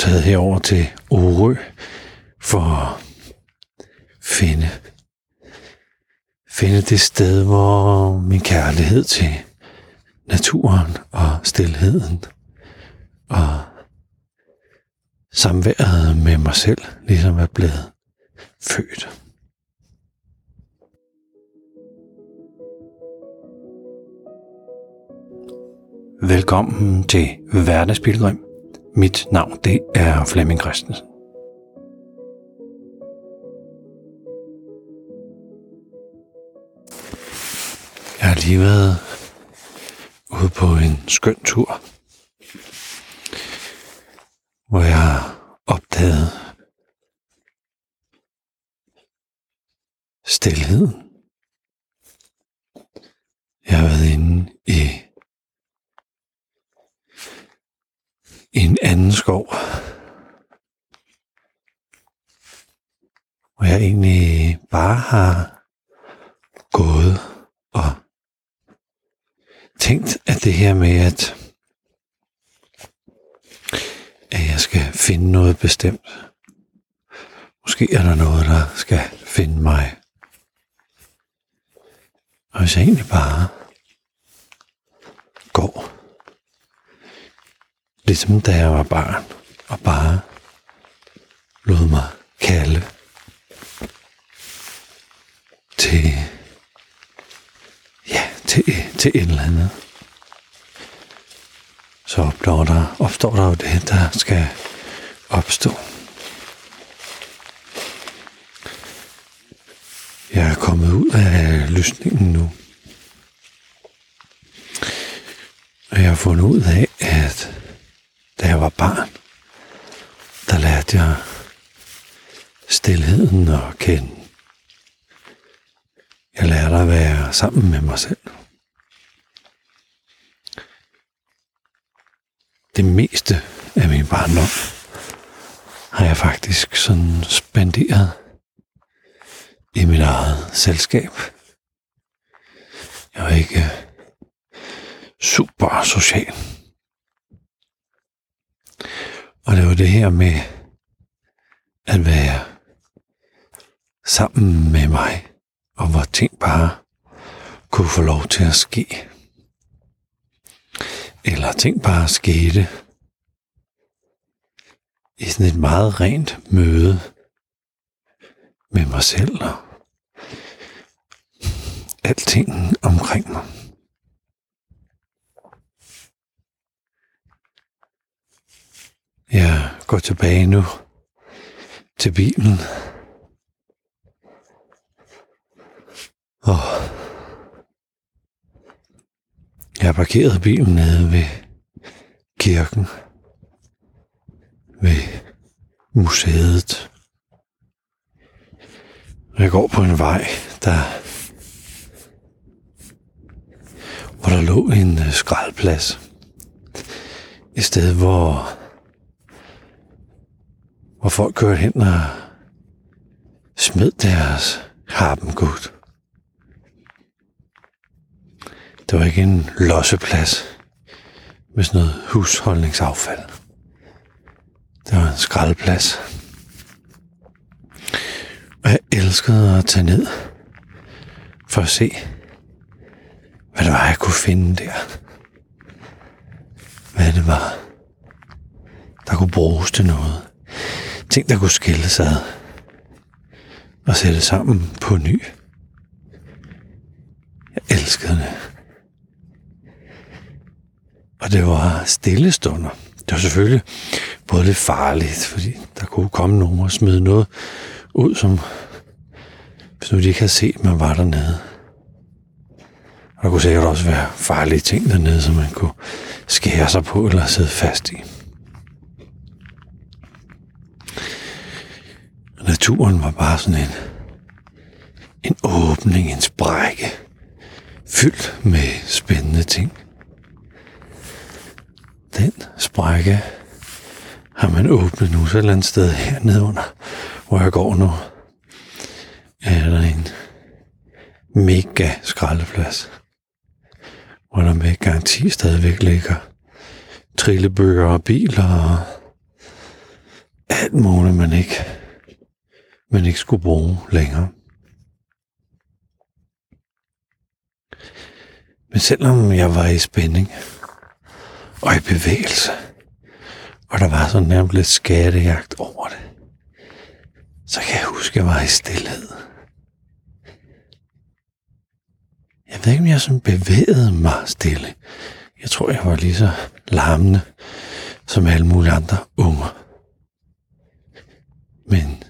taget herover til Orø for at finde, finde det sted, hvor min kærlighed til naturen og stilheden og samværet med mig selv ligesom er blevet født. Velkommen til Hverdagspilgrim. Mit navn det er Flemming Christensen. Jeg har lige været ude på en skøn tur, hvor jeg opdagede stillheden stilheden. Jeg har været inde i i en anden skov. Hvor jeg egentlig bare har gået og tænkt, at det her med, at, at jeg skal finde noget bestemt. Måske er der noget, der skal finde mig. Og hvis jeg egentlig bare går Ligesom da jeg var barn og bare lod mig kalde til, ja, til, til et eller andet. Så opstår der, opstår der jo det, der skal opstå. Jeg er kommet ud af lysningen nu. Og jeg har fundet ud af, at da jeg var barn, der lærte jeg stilheden at kende. Jeg lærte at være sammen med mig selv. Det meste af min barndom har jeg faktisk sådan spenderet i mit eget selskab. Jeg var ikke super social. Og det var det her med at være sammen med mig, og hvor ting bare kunne få lov til at ske. Eller ting bare skete i sådan et meget rent møde med mig selv og alting omkring mig. Jeg går tilbage nu til bilen. Og jeg har parkeret bilen nede ved kirken. Ved museet. Jeg går på en vej, der hvor der lå en øh, skraldplads. Et sted, hvor hvor folk kørte hen og smed deres harpengud. Det var ikke en losseplads med sådan noget husholdningsaffald. Det var en skraldplads. Og jeg elskede at tage ned for at se, hvad det var, jeg kunne finde der. Hvad det var, der kunne bruges til noget ting, der kunne skille sig ad og sætte sammen på ny. Jeg elskede det. Og det var stille stunder. Det var selvfølgelig både lidt farligt, fordi der kunne komme nogen og smide noget ud, som hvis nu de ikke havde set, man var dernede. Og der kunne sikkert også være farlige ting dernede, som man kunne skære sig på eller sidde fast i. naturen var bare sådan en, en åbning, en sprække, fyldt med spændende ting. Den sprække har man åbnet nu så et eller andet sted hernede under, hvor jeg går nu. Er der en mega skraldeplads, hvor der med garanti stadigvæk ligger trillebøger og biler og alt muligt, man ikke, man ikke skulle bruge længere. Men selvom jeg var i spænding og i bevægelse, og der var sådan nærmest lidt skattejagt over det, så kan jeg huske, at jeg var i stillhed. Jeg ved ikke, om jeg sådan bevægede mig stille. Jeg tror, jeg var lige så larmende som alle mulige andre unger. Men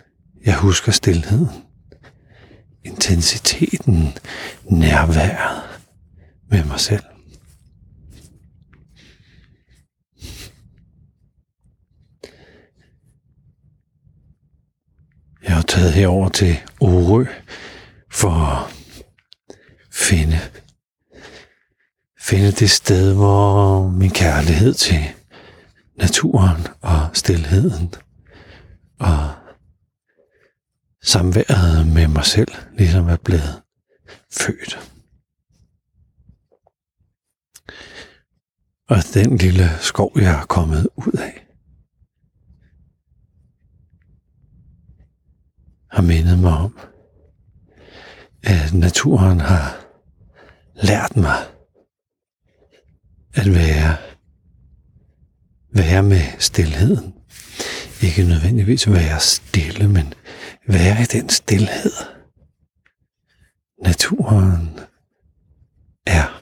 jeg husker stillheden, intensiteten, nærværet. Med mig selv. Jeg har taget herover til Orø for at finde, finde det sted, hvor min kærlighed til naturen og stillheden og samværet med mig selv ligesom er blevet født. Og den lille skov, jeg er kommet ud af, har mindet mig om, at naturen har lært mig at være, være med stillheden. Ikke nødvendigvis være stille, men være i den stillhed. Naturen er